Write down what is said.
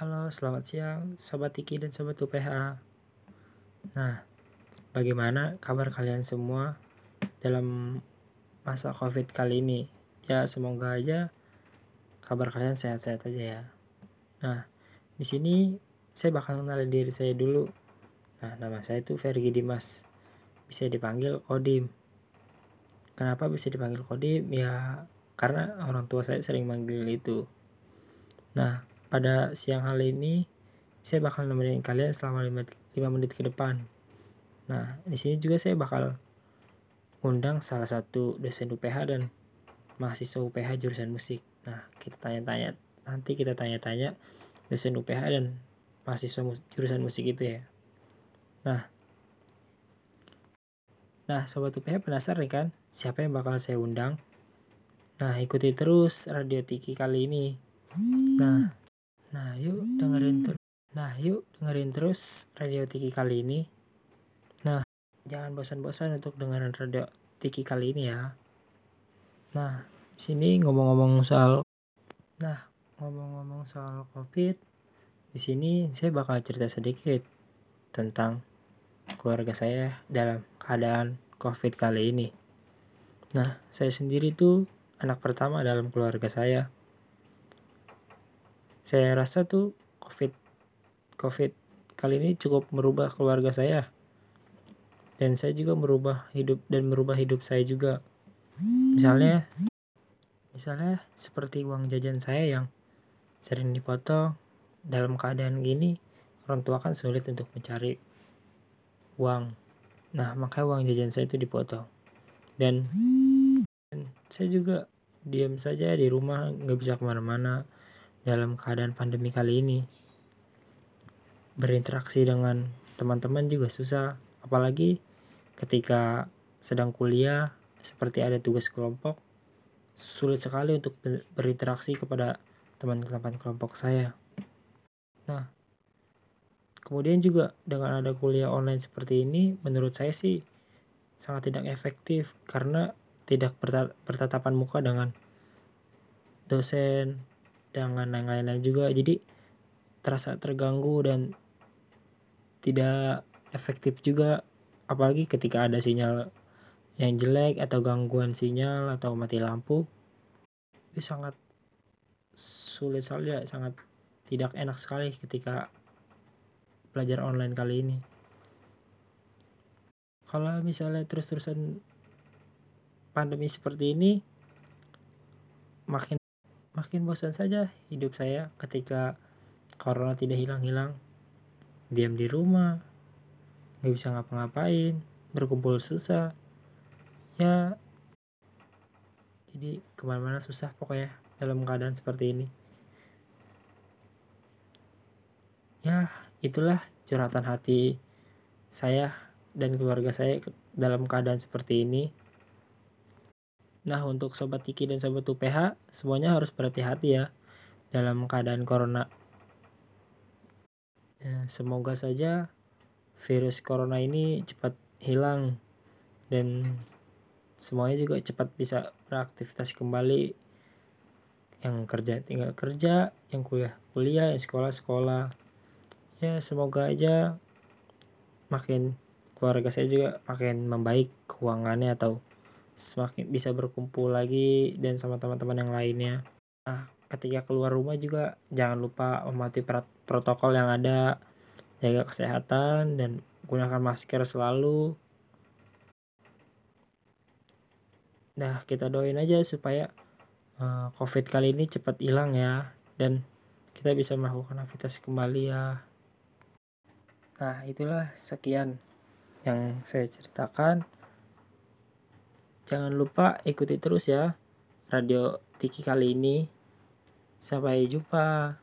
Halo, selamat siang Sobat Tiki dan Sobat UPH. Nah, bagaimana kabar kalian semua dalam masa COVID kali ini? Ya, semoga aja kabar kalian sehat-sehat aja ya. Nah, di sini saya bakal kenalin diri saya dulu. Nah, nama saya itu Fergi Dimas. Bisa dipanggil Kodim. Kenapa bisa dipanggil Kodim? Ya, karena orang tua saya sering manggil itu. Nah, pada siang hari ini saya bakal nemenin kalian selama 5, 5 menit ke depan. Nah, di sini juga saya bakal undang salah satu dosen UPH dan mahasiswa UPH jurusan musik. Nah, kita tanya-tanya nanti kita tanya-tanya dosen UPH dan mahasiswa mus jurusan musik itu ya. Nah, nah sobat UPH penasaran kan siapa yang bakal saya undang? Nah, ikuti terus Radio Tiki kali ini. Nah, Nah, yuk dengerin terus. Nah, yuk dengerin terus Radio Tiki kali ini. Nah, jangan bosan-bosan untuk dengerin Radio Tiki kali ini ya. Nah, sini ngomong-ngomong soal Nah, ngomong-ngomong soal Covid, di sini saya bakal cerita sedikit tentang keluarga saya dalam keadaan Covid kali ini. Nah, saya sendiri tuh anak pertama dalam keluarga saya saya rasa tuh covid covid kali ini cukup merubah keluarga saya. Dan saya juga merubah hidup dan merubah hidup saya juga. Misalnya misalnya seperti uang jajan saya yang sering dipotong dalam keadaan gini orang tua kan sulit untuk mencari uang. Nah maka uang jajan saya itu dipotong. Dan, dan saya juga diam saja di rumah nggak bisa ke mana-mana dalam keadaan pandemi kali ini. Berinteraksi dengan teman-teman juga susah, apalagi ketika sedang kuliah seperti ada tugas kelompok, sulit sekali untuk berinteraksi kepada teman-teman kelompok saya. Nah, kemudian juga dengan ada kuliah online seperti ini, menurut saya sih sangat tidak efektif karena tidak bertatapan muka dengan dosen dengan yang lain-lain juga. Jadi terasa terganggu dan tidak efektif juga. Apalagi ketika ada sinyal yang jelek atau gangguan sinyal atau mati lampu itu sangat sulit sekali sangat tidak enak sekali ketika belajar online kali ini. Kalau misalnya terus-terusan pandemi seperti ini makin Makin bosan saja hidup saya ketika corona tidak hilang-hilang. Diam di rumah, nggak bisa ngapa-ngapain, berkumpul susah. Ya, jadi ke mana-mana susah pokoknya dalam keadaan seperti ini. Ya, itulah curhatan hati saya dan keluarga saya dalam keadaan seperti ini. Nah, untuk sobat Tiki dan sobat UPH, semuanya harus berhati-hati ya dalam keadaan corona. Ya, semoga saja virus corona ini cepat hilang dan semuanya juga cepat bisa beraktivitas kembali. Yang kerja tinggal kerja, yang kuliah kuliah, yang sekolah sekolah. Ya, semoga aja makin keluarga saya juga makin membaik keuangannya atau semakin bisa berkumpul lagi dan sama teman-teman yang lainnya. Nah, ketika keluar rumah juga jangan lupa mematuhi protokol yang ada, jaga kesehatan dan gunakan masker selalu. Nah, kita doain aja supaya uh, COVID kali ini cepat hilang ya dan kita bisa melakukan aktivitas kembali ya. Nah, itulah sekian yang saya ceritakan. Jangan lupa ikuti terus ya radio Tiki kali ini. Sampai jumpa.